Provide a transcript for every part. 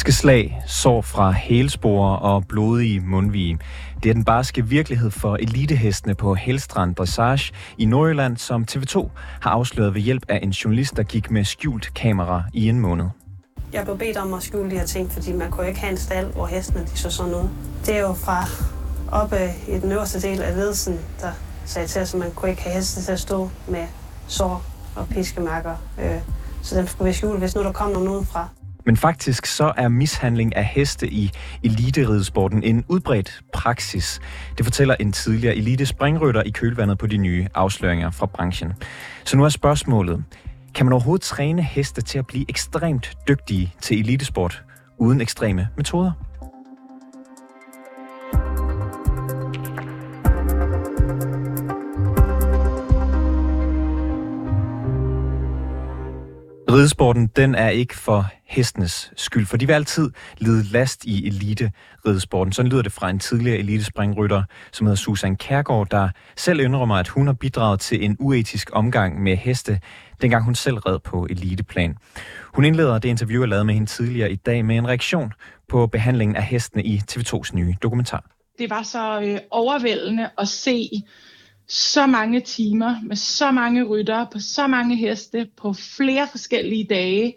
Piskeslag, sår fra hælspore og blodige mundvige. Det er den barske virkelighed for elitehestene på Helstrand Dressage i Nordjylland, som TV2 har afsløret ved hjælp af en journalist, der gik med skjult kamera i en måned. Jeg blev bedt om at skjule de her ting, fordi man kunne ikke have en stald, hvor hestene de så sådan ud. Det er jo fra oppe i den øverste del af ledelsen, der sagde til os, at man kunne ikke have heste til at stå med sår og piskemærker. Øh, så den skulle vi skjule, hvis nu der kom nogen udefra. Men faktisk så er mishandling af heste i eliteridsporten en udbredt praksis. Det fortæller en tidligere elite springrytter i kølvandet på de nye afsløringer fra branchen. Så nu er spørgsmålet, kan man overhovedet træne heste til at blive ekstremt dygtige til elitesport uden ekstreme metoder? Ridesporten, den er ikke for hestenes skyld, for de vil altid lide last i elite ridesporten. Sådan lyder det fra en tidligere elitespringrytter, som hedder Susan Kærgaard, der selv indrømmer, at hun har bidraget til en uetisk omgang med heste, dengang hun selv red på eliteplan. Hun indleder det interview, jeg lavede med hende tidligere i dag, med en reaktion på behandlingen af hestene i TV2's nye dokumentar. Det var så øh, overvældende at se så mange timer med så mange ryttere på så mange heste på flere forskellige dage,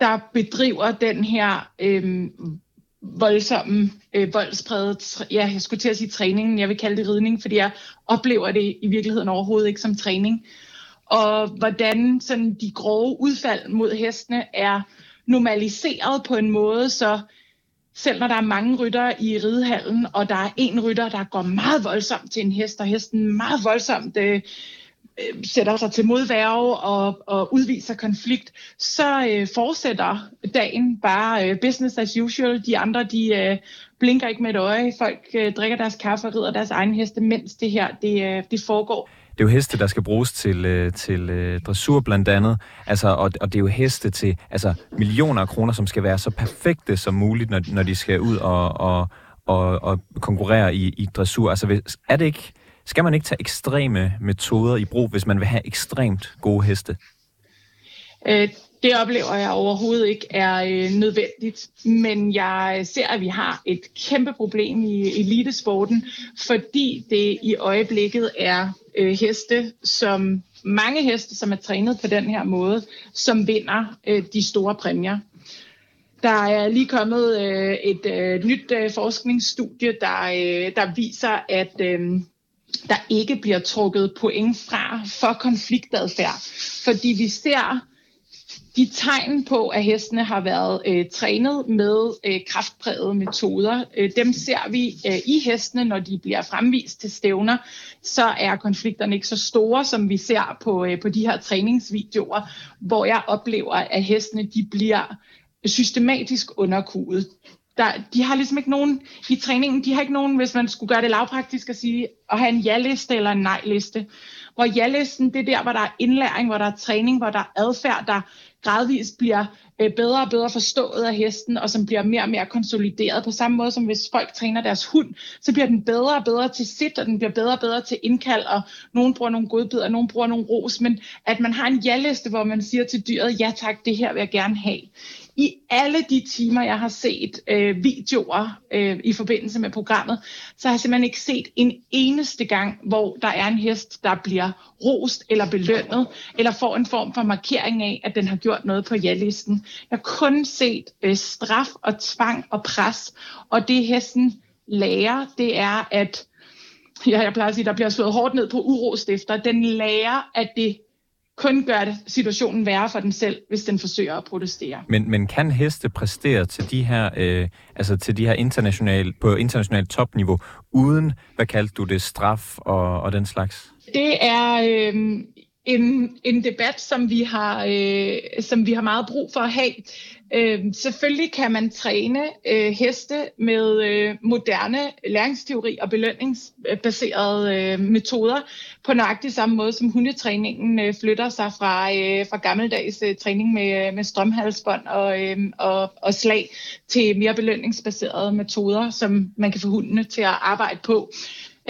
der bedriver den her øh, voldsomme, øh, voldspræget, ja, jeg skulle til at sige træning, jeg vil kalde det ridning, fordi jeg oplever det i virkeligheden overhovedet ikke som træning. Og hvordan sådan de grove udfald mod hestene er normaliseret på en måde, så selv når der er mange rytter i ridehallen, og der er en rytter, der går meget voldsomt til en hest, og hesten meget voldsomt øh, øh, sætter sig til modværge og, og udviser konflikt, så øh, fortsætter dagen bare øh, business as usual. De andre, de øh, blinker ikke med et øje. Folk øh, drikker deres kaffe og rider deres egen heste, mens det her det, øh, det foregår det er jo heste, der skal bruges til, øh, til øh, dressur blandt andet, altså, og, og det er jo heste til altså, millioner af kroner, som skal være så perfekte som muligt, når, når de skal ud og, og, og, og konkurrere i, i dressur. Altså, er det ikke, skal man ikke tage ekstreme metoder i brug, hvis man vil have ekstremt gode heste? Øh, det oplever jeg overhovedet ikke er øh, nødvendigt, men jeg ser, at vi har et kæmpe problem i elitesporten, fordi det i øjeblikket er øh, heste, som mange heste, som er trænet på den her måde, som vinder øh, de store præmier. Der er lige kommet øh, et øh, nyt øh, forskningsstudie, der, øh, der viser, at øh, der ikke bliver trukket point fra for konfliktadfærd, fordi vi ser de tegn på, at hestene har været øh, trænet med øh, kraftprægede metoder, øh, dem ser vi øh, i hestene, når de bliver fremvist til stævner, så er konflikterne ikke så store, som vi ser på, øh, på de her træningsvideoer, hvor jeg oplever, at hestene de bliver systematisk underkudet. Der, de har ligesom ikke nogen, i træningen, de har ikke nogen, hvis man skulle gøre det lavpraktisk at sige, at have en ja-liste eller en nej-liste. Hvor ja-listen, det er der, hvor der er indlæring, hvor der er træning, hvor der er adfærd, der gradvist bliver øh, bedre og bedre forstået af hesten, og som bliver mere og mere konsolideret. På samme måde som hvis folk træner deres hund, så bliver den bedre og bedre til sit, og den bliver bedre og bedre til indkald, og nogen bruger nogle godbidder, og nogen bruger nogle ros, men at man har en ja-liste, hvor man siger til dyret, ja tak, det her vil jeg gerne have i alle de timer, jeg har set øh, videoer øh, i forbindelse med programmet, så har jeg simpelthen ikke set en eneste gang, hvor der er en hest, der bliver rost eller belønnet, eller får en form for markering af, at den har gjort noget på ja-listen. Jeg har kun set øh, straf og tvang og pres, og det hesten lærer, det er, at ja, jeg plejer at sige, der bliver slået hårdt ned på urostifter. Den lærer, at det kun gør det situationen værre for den selv, hvis den forsøger at protestere. Men, men kan heste præstere til de her, øh, altså til de her international, på internationalt topniveau, uden, hvad kaldte du det, straf og, og den slags? Det er øh, en, en debat, som vi, har, øh, som vi har meget brug for at have. Øh, selvfølgelig kan man træne øh, heste med øh, moderne læringsteori og belønningsbaserede øh, metoder på nøjagtig samme måde, som hundetræningen øh, flytter sig fra, øh, fra gammeldags øh, træning med, øh, med strømhalsbånd og, øh, og, og slag til mere belønningsbaserede metoder, som man kan få hundene til at arbejde på.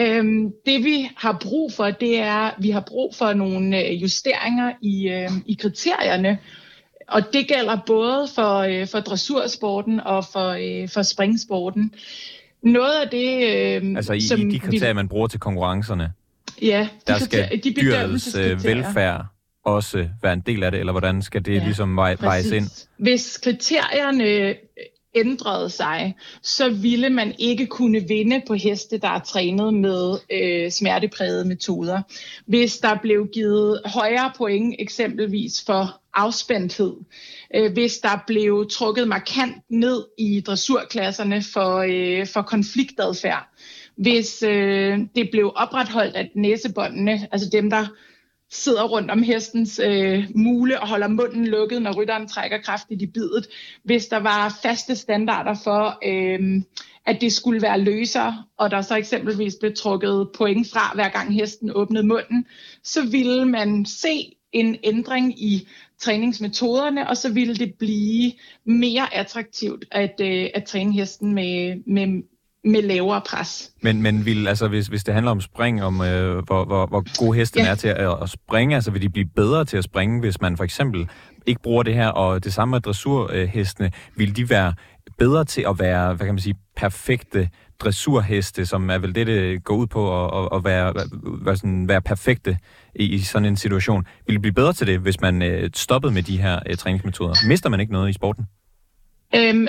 Øhm, det vi har brug for, det er, at vi har brug for nogle øh, justeringer i, øh, i kriterierne og det gælder både for, øh, for dressursporten og for, øh, for springsporten. Noget af det... Øh, altså i, som i de kriterier, vi, man bruger til konkurrencerne? Ja, de der skal kriterier, de dyrets øh, velfærd også være en del af det, eller hvordan skal det ja, ligesom vej, vejes ind? Hvis kriterierne ændrede sig, så ville man ikke kunne vinde på heste, der er trænet med øh, smerteprægede metoder. Hvis der blev givet højere point eksempelvis for afspændthed, øh, hvis der blev trukket markant ned i dressurklasserne for, øh, for konfliktadfærd, hvis øh, det blev opretholdt at næsebåndene, altså dem, der sidder rundt om hestens øh, mule og holder munden lukket, når rytteren trækker kraftigt i bidet. Hvis der var faste standarder for, øh, at det skulle være løser, og der så eksempelvis blev trukket point fra, hver gang hesten åbnede munden, så ville man se en ændring i træningsmetoderne, og så ville det blive mere attraktivt at, øh, at træne hesten med, med, med lavere pres. Men, men vil, altså, hvis, hvis det handler om spring, om øh, hvor, hvor, hvor god hesten ja. er til at, at springe, altså vil de blive bedre til at springe, hvis man for eksempel ikke bruger det her, og det samme med dressurhestene, vil de være bedre til at være, hvad kan man sige, perfekte dressurheste, som er vel det, det går ud på, at, at være, være, sådan, være perfekte i, i sådan en situation. Vil de blive bedre til det, hvis man øh, stoppede med de her øh, træningsmetoder? Mister man ikke noget i sporten? Øhm,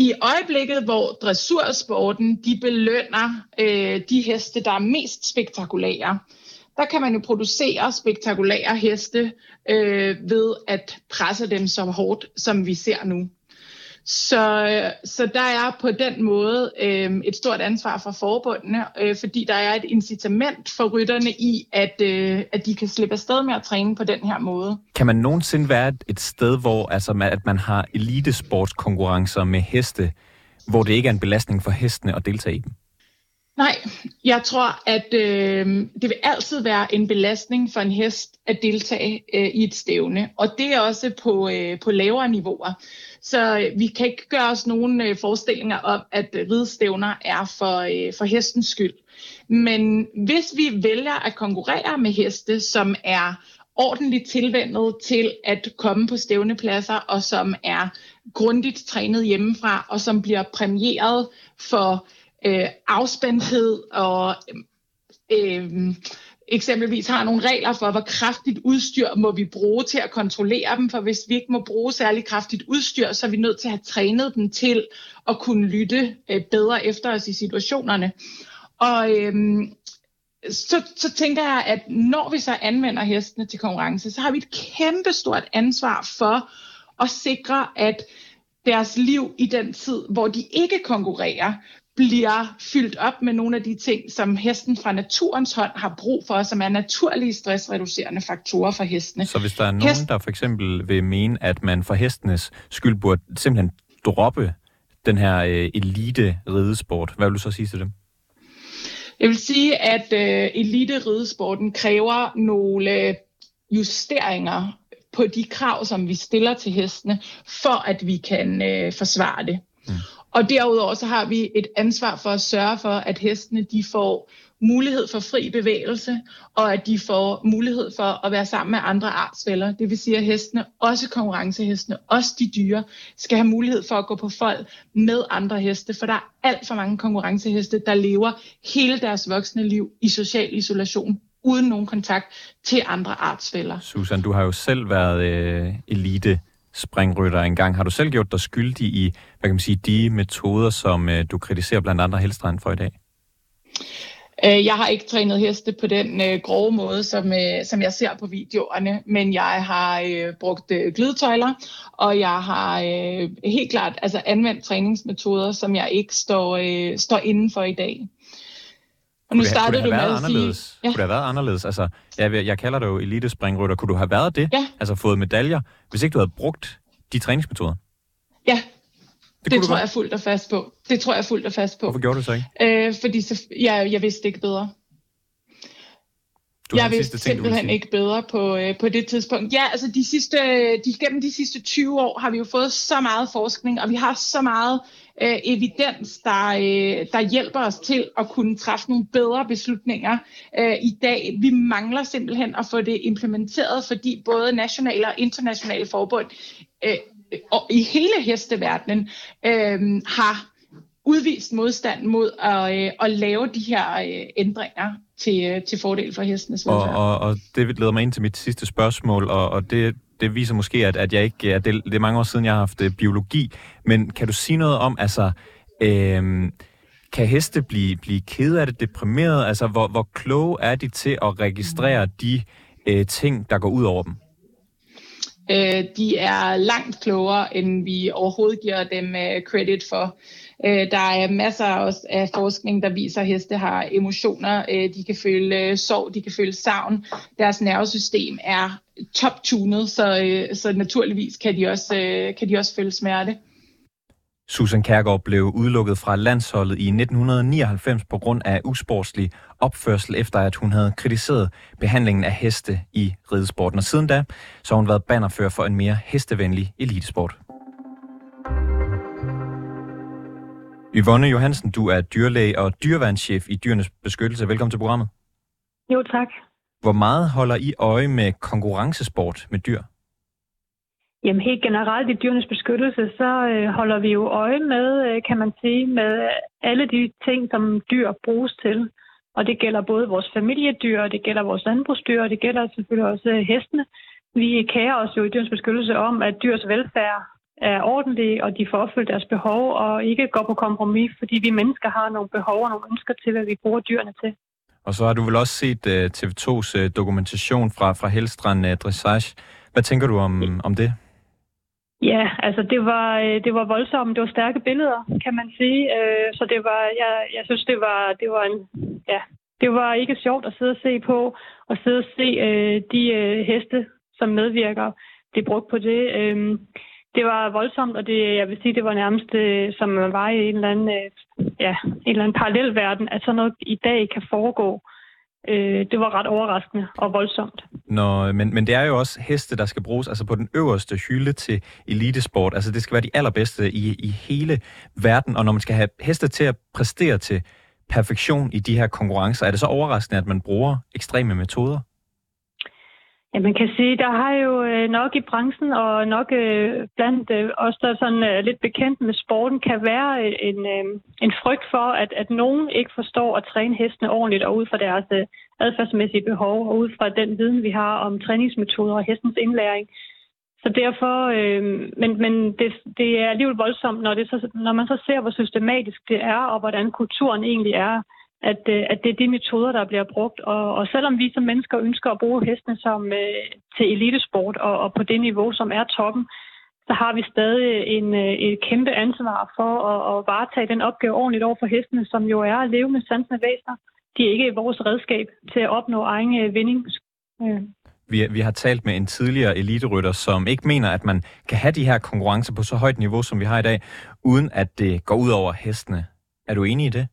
i øjeblikket, hvor dressursporten de belønner øh, de heste, der er mest spektakulære, der kan man jo producere spektakulære heste øh, ved at presse dem så hårdt, som vi ser nu. Så, så der er på den måde øh, et stort ansvar for forbundene, øh, fordi der er et incitament for rytterne i, at, øh, at de kan slippe afsted med at træne på den her måde. Kan man nogensinde være et sted, hvor altså, at man har elitesportskonkurrencer med heste, hvor det ikke er en belastning for hestene at deltage i dem? Nej, jeg tror, at øh, det vil altid være en belastning for en hest at deltage øh, i et stævne, og det er også på, øh, på lavere niveauer. Så øh, vi kan ikke gøre os nogen øh, forestillinger om, at ridestævner er for, øh, for hestens skyld. Men hvis vi vælger at konkurrere med heste, som er ordentligt tilvendet til at komme på stævnepladser, og som er grundigt trænet hjemmefra, og som bliver præmieret for øh, afspændthed og øh, eksempelvis har nogle regler for, hvor kraftigt udstyr må vi bruge til at kontrollere dem, for hvis vi ikke må bruge særlig kraftigt udstyr, så er vi nødt til at have trænet dem til at kunne lytte øh, bedre efter os i situationerne. Og øh, så, så tænker jeg, at når vi så anvender hestene til konkurrence, så har vi et kæmpe stort ansvar for at sikre, at deres liv i den tid, hvor de ikke konkurrerer, bliver fyldt op med nogle af de ting, som hesten fra naturens hånd har brug for, som er naturlige stressreducerende faktorer for hestene. Så hvis der er nogen, Hest... der for eksempel vil mene, at man for hestenes skyld burde simpelthen droppe den her øh, elite ridesport, hvad vil du så sige til dem? Jeg vil sige, at øh, elite ridesporten kræver nogle justeringer på de krav, som vi stiller til hestene, for at vi kan øh, forsvare det. Og derudover så har vi et ansvar for at sørge for, at hestene de får mulighed for fri bevægelse, og at de får mulighed for at være sammen med andre artsfælder. Det vil sige, at hestene, også konkurrencehestene, også de dyre, skal have mulighed for at gå på folk med andre heste, for der er alt for mange konkurrenceheste, der lever hele deres voksne liv i social isolation, uden nogen kontakt til andre artsfælder. Susan, du har jo selv været øh, elite springrytter engang. Har du selv gjort dig skyldig i, hvad kan man sige, de metoder, som øh, du kritiserer blandt andre Helstrand for i dag? Øh, jeg har ikke trænet heste på den øh, grove måde, som, øh, som jeg ser på videoerne, men jeg har øh, brugt øh, glidetøjler, og jeg har øh, helt klart altså, anvendt træningsmetoder, som jeg ikke står, øh, står inden for i dag. Og nu startede du med at sige... Ja. Kunne det have været anderledes? Altså, jeg, jeg kalder det jo elitespringrytter. Kunne du have været det? Ja. Altså fået medaljer, hvis ikke du havde brugt de træningsmetoder? Ja, det, det tror jeg fuldt og fast på. Det tror jeg fuldt og fast på. Hvorfor gjorde du så ikke? Øh, fordi så, jeg, jeg vidste ikke bedre. Du jeg vidste ting, simpelthen ikke bedre på, øh, på det tidspunkt. Ja, altså de sidste, de, gennem de sidste 20 år har vi jo fået så meget forskning, og vi har så meget øh, evidens, der, øh, der hjælper os til at kunne træffe nogle bedre beslutninger øh, i dag. Vi mangler simpelthen at få det implementeret, fordi både nationale og internationale forbund øh, og i hele hesteverdenen øh, har udvist modstand mod at, øh, at lave de her øh, ændringer til, øh, til fordel for hestenes velfærd. Og, og, og det leder mig ind til mit sidste spørgsmål, og, og det, det viser måske, at, at jeg ikke... At det, det er mange år siden, jeg har haft øh, biologi, men kan du sige noget om, altså... Øh, kan heste blive, blive kede af det, deprimeret? Altså, hvor, hvor kloge er de til at registrere de øh, ting, der går ud over dem? Øh, de er langt klogere, end vi overhovedet giver dem øh, credit for. Øh, der er masser også af forskning, der viser, at heste har emotioner. Øh, de kan føle øh, sorg, de kan føle savn. Deres nervesystem er top-tunet, så, øh, så naturligvis kan de, også, øh, kan de også føle smerte. Susan Kærgaard blev udelukket fra landsholdet i 1999 på grund af usportslig opførsel, efter at hun havde kritiseret behandlingen af heste i ridesporten. Og siden da, så har hun været bannerfører for en mere hestevenlig elitesport. Yvonne Johansen, du er dyrlæge og dyreværnschef i Dyrenes Beskyttelse. Velkommen til programmet. Jo, tak. Hvor meget holder I øje med konkurrencesport med dyr? Jamen helt generelt i dyrenes beskyttelse, så øh, holder vi jo øje med, øh, kan man sige, med alle de ting, som dyr bruges til. Og det gælder både vores familiedyr, det gælder vores landbrugsdyr, og det gælder selvfølgelig også øh, hestene. Vi kærer os jo i dyrenes beskyttelse om, at dyrs velfærd er ordentlige, og de får opfyldt deres behov, og ikke går på kompromis, fordi vi mennesker har nogle behov og nogle ønsker til, hvad vi bruger dyrene til. Og så har du vel også set uh, øh, TV2's uh, øh, dokumentation fra, fra Helstrand uh, Dressage. Hvad tænker du om, om det? Ja, altså det var, det var voldsomt. Det var stærke billeder, kan man sige. Så det var, jeg, jeg synes, det var, det var en, ja, det var ikke sjovt at sidde og se på, og sidde og se de heste, som medvirker, det brugt på det. Det var voldsomt, og det, jeg vil sige, det var nærmest øh, som man var i en eller anden, øh, ja, en eller anden parallelverden, at sådan noget i dag kan foregå. Øh, det var ret overraskende og voldsomt. Nå, men, men det er jo også heste, der skal bruges altså på den øverste hylde til elitesport. Altså det skal være de allerbedste i, i hele verden, og når man skal have heste til at præstere til perfektion i de her konkurrencer, er det så overraskende, at man bruger ekstreme metoder? Ja, man kan sige, der har jo øh, nok i branchen og nok øh, blandt øh, os, der er sådan lidt bekendt med sporten, kan være en, en frygt for, at, at nogen ikke forstår at træne hestene ordentligt og ud fra deres adfærdsmæssige behov og ud fra den viden, vi har om træningsmetoder og hestens indlæring. Så derfor, øh, men, men det, det er alligevel voldsomt, når, det så, når man så ser, hvor systematisk det er, og hvordan kulturen egentlig er at, øh, at det er de metoder, der bliver brugt. Og, og selvom vi som mennesker ønsker at bruge hestene som, øh, til elitesport og, og på det niveau, som er toppen, så har vi stadig en, øh, et kæmpe ansvar for at, at varetage den opgave ordentligt over for hestene, som jo er at leve med sansende væsener. De er ikke vores redskab til at opnå egen øh, vinding. Øh. Vi, vi har talt med en tidligere eliterytter, som ikke mener, at man kan have de her konkurrencer på så højt niveau, som vi har i dag, uden at det går ud over hestene. Er du enig i det?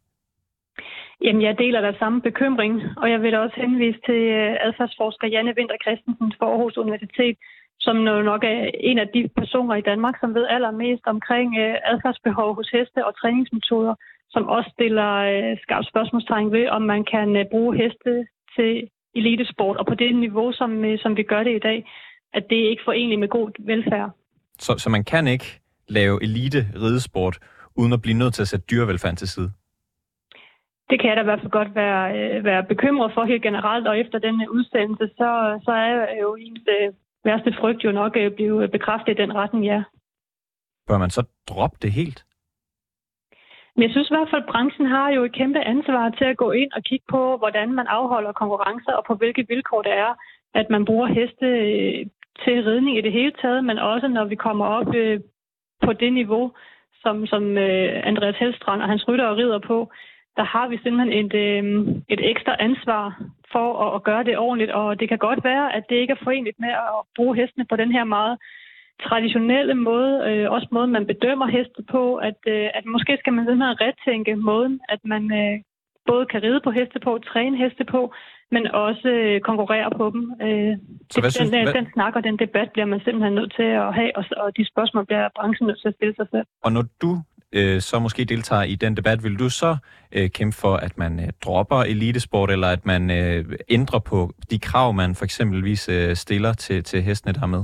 Jamen, jeg deler der samme bekymring, og jeg vil da også henvise til øh, adfærdsforsker Janne Winter Christensen fra Aarhus Universitet, som nok er en af de personer i Danmark, som ved allermest omkring øh, adfærdsbehov hos heste og træningsmetoder, som også stiller øh, skarpt spørgsmålstegn ved, om man kan bruge heste til elitesport, og på det niveau, som, som vi gør det i dag, at det er ikke forenligt med god velfærd. Så, så man kan ikke lave elite ridesport, uden at blive nødt til at sætte dyrevelfærd til side? Det kan jeg da i hvert fald godt være, øh, være bekymret for helt generelt, og efter den udsendelse, så, så er jo ens øh, værste frygt jo nok øh, blive bekræftet i den retning, ja. Bør man så droppe det helt? Men jeg synes i hvert fald, at branchen har jo et kæmpe ansvar til at gå ind og kigge på, hvordan man afholder konkurrencer, og på hvilke vilkår det er, at man bruger heste øh, til ridning i det hele taget, men også når vi kommer op øh, på det niveau, som, som øh, Andreas Helstrand og hans rytter og rider på, der har vi simpelthen et, øh, et ekstra ansvar for at, at gøre det ordentligt, og det kan godt være, at det ikke er forenligt med at bruge hestene på den her meget traditionelle måde, øh, også måden, man bedømmer heste på, at, øh, at måske skal man simpelthen retænke måden, at man øh, både kan ride på heste på, træne heste på, men også øh, konkurrere på dem. Øh, Så det, synes, den, hvad... den snak og den debat bliver man simpelthen nødt til at have, og, og de spørgsmål bliver branchen nødt til at stille sig selv. Og når du øh, så måske deltager i den debat, vil du så øh, kæmpe for, at man øh, dropper elitesport, eller at man øh, ændrer på de krav, man for eksempelvis øh, stiller til, til hestene, der er med?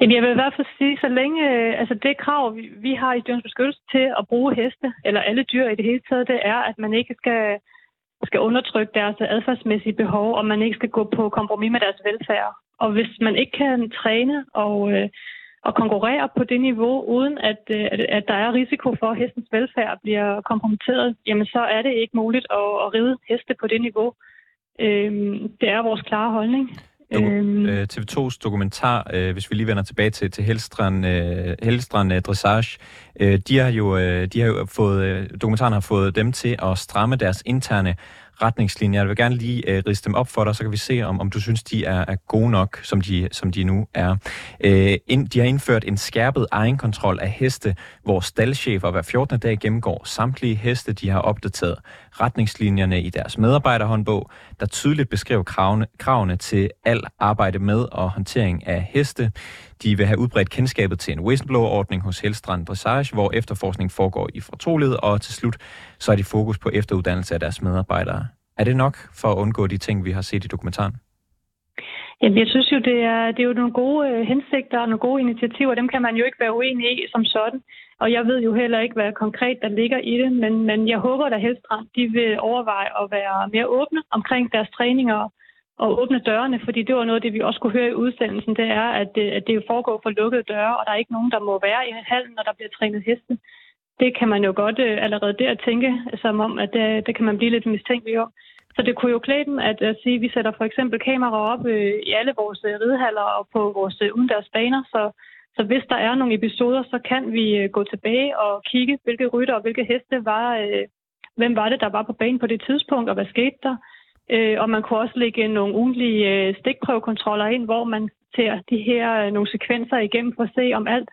Jamen, jeg vil i hvert fald sige, så længe øh, altså det krav, vi, vi har i dyrens beskyttelse til at bruge heste, eller alle dyr i det hele taget, det er, at man ikke skal, skal undertrykke deres adfærdsmæssige behov, og man ikke skal gå på kompromis med deres velfærd. Og hvis man ikke kan træne og, øh, og konkurrere på det niveau, uden at, øh, at, at der er risiko for, at hestens velfærd bliver kompromitteret, jamen så er det ikke muligt at, at ride heste på det niveau. Øhm, det er vores klare holdning. Do- øhm. øh, TV2's dokumentar, øh, hvis vi lige vender tilbage til, til Helstrand, øh, Helstrand øh, Dressage, øh, de har jo, øh, de har jo fået, øh, dokumentaren har fået dem til at stramme deres interne retningslinjer. Jeg vil gerne lige øh, riste dem op for dig, så kan vi se, om, om du synes, de er, er gode nok, som de, som de nu er. Øh, ind, de har indført en skærpet egenkontrol af heste, hvor staldchefer hver 14. dag gennemgår samtlige heste. De har opdateret retningslinjerne i deres medarbejderhåndbog, der tydeligt beskriver kravene, kravene til al arbejde med og håndtering af heste. De vil have udbredt kendskabet til en whistleblower-ordning hos Helstrand Dressage, hvor efterforskning foregår i fortrolighed, og til slut så er de fokus på efteruddannelse af deres medarbejdere. Er det nok for at undgå de ting, vi har set i dokumentaren? Jamen, jeg synes jo, det er, det er jo nogle gode øh, hensigter og nogle gode initiativer. Dem kan man jo ikke være uenig i som sådan. Og jeg ved jo heller ikke, hvad konkret der ligger i det, men, men jeg håber, at de vil overveje at være mere åbne omkring deres træninger og åbne dørene, fordi det var noget af det, vi også kunne høre i udsendelsen, det er, at det, at det foregår for lukkede døre, og der er ikke nogen, der må være i halen, når der bliver trænet heste. Det kan man jo godt øh, allerede der tænke, som om, at det, det kan man blive lidt mistænkelig om. Så det kunne jo klæde dem at, at sige, at vi sætter for eksempel kameraer op øh, i alle vores øh, ridehaller og på vores øh, udendørs baner, så, så hvis der er nogle episoder, så kan vi øh, gå tilbage og kigge, hvilke rytter og hvilke heste var, øh, hvem var det, der var på banen på det tidspunkt, og hvad skete der. Øh, og man kunne også lægge nogle ugentlige øh, stikprøvekontroller ind, hvor man ser de her øh, nogle sekvenser igennem for at se, om alt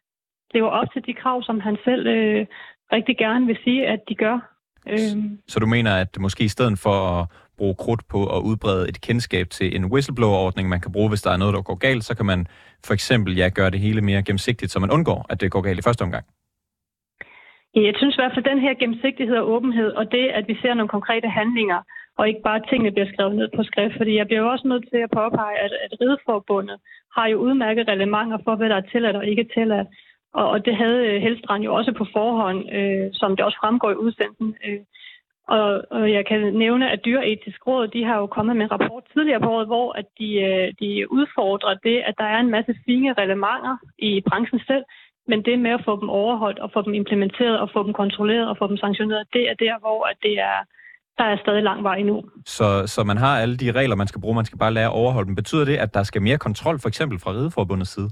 lever op til de krav, som han selv øh, rigtig gerne vil sige, at de gør. Øh. Så du mener, at måske i stedet for at bruge krudt på at udbrede et kendskab til en whistleblower-ordning, man kan bruge, hvis der er noget, der går galt, så kan man for eksempel ja, gøre det hele mere gennemsigtigt, så man undgår, at det går galt i første omgang? Ja, jeg synes i hvert fald, at den her gennemsigtighed og åbenhed, og det, at vi ser nogle konkrete handlinger, og ikke bare tingene bliver skrevet ned på skrift. Fordi jeg bliver jo også nødt til at påpege, at, at Rideforbundet har jo udmærket relevanter for, hvad der er tilladt og ikke tilladt. Og, og det havde øh, Helstrand jo også på forhånd, øh, som det også fremgår i udsendelsen. Øh. Og, og jeg kan nævne, at Dyreetisk Råd de har jo kommet med en rapport tidligere på året, hvor at de, øh, de udfordrer det, at der er en masse fine relevanter i branchen selv, men det med at få dem overholdt og få dem implementeret og få dem kontrolleret og få dem sanktioneret, det er der, hvor at det er, der er stadig lang vej endnu. Så, så man har alle de regler, man skal bruge, man skal bare lære at overholde dem. Betyder det, at der skal mere kontrol, for eksempel fra Rideforbundets side?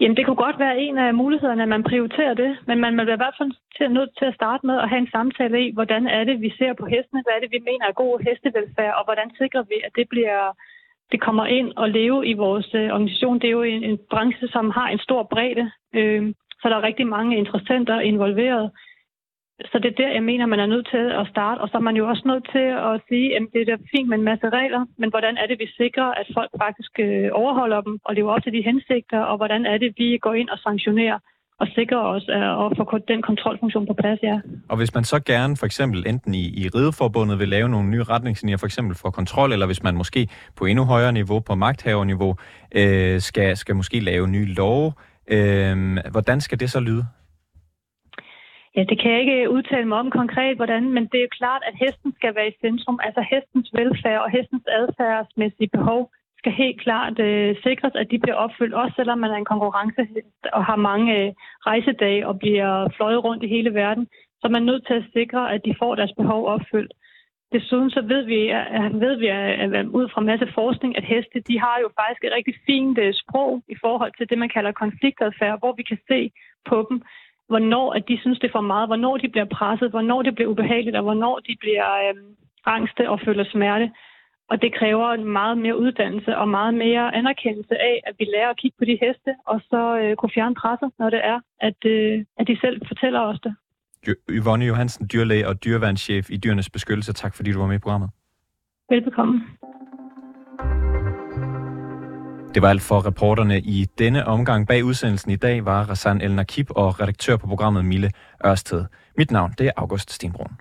Jamen, det kunne godt være en af mulighederne, at man prioriterer det, men man vil i hvert fald til, nødt til at starte med at have en samtale i, hvordan er det, vi ser på hestene, hvad er det, vi mener er god hestevelfærd, og hvordan sikrer vi, at det bliver det kommer ind og leve i vores øh, organisation. Det er jo en, en branche, som har en stor bredde, øh, så der er rigtig mange interessenter involveret. Så det er der, jeg mener, man er nødt til at starte. Og så er man jo også nødt til at sige, at det er fint med en masse regler, men hvordan er det, vi sikrer, at folk faktisk øh, overholder dem og lever op til de hensigter, og hvordan er det, vi går ind og sanktionerer og sikrer os øh, at få den kontrolfunktion på plads, ja. Og hvis man så gerne for eksempel enten i, i Rideforbundet vil lave nogle nye retningslinjer, for eksempel for kontrol, eller hvis man måske på endnu højere niveau, på magthaverniveau, øh, skal, skal måske lave nye love, øh, hvordan skal det så lyde? Ja, det kan jeg ikke udtale mig om konkret, hvordan, men det er jo klart, at hesten skal være i centrum. Altså hestens velfærd og hestens adfærdsmæssige behov skal helt klart øh, sikres, at de bliver opfyldt, også selvom man er en konkurrencehest og har mange øh, rejsedage og bliver fløjet rundt i hele verden. Så er man nødt til at sikre, at de får deres behov opfyldt. Desuden så ved vi, at, ved vi at, at ud fra masse forskning, at heste de har jo faktisk et rigtig fint sprog i forhold til det, man kalder konfliktadfærd, hvor vi kan se på dem, hvornår at de synes, det er for meget, hvornår de bliver presset, hvornår det bliver ubehageligt, og hvornår de bliver øh, angste og føler smerte. Og det kræver en meget mere uddannelse og meget mere anerkendelse af, at vi lærer at kigge på de heste, og så øh, kunne fjerne presset, når det er, at, øh, at de selv fortæller os det. Yvonne Johansen, dyrlæge og dyreværnschef i Dyrenes Beskyttelse. Tak fordi du var med i programmet. Velbekomme. Det var alt for reporterne i denne omgang. Bag udsendelsen i dag var Rassan El Nakib og redaktør på programmet Mille Ørsted. Mit navn det er August Stenbrun.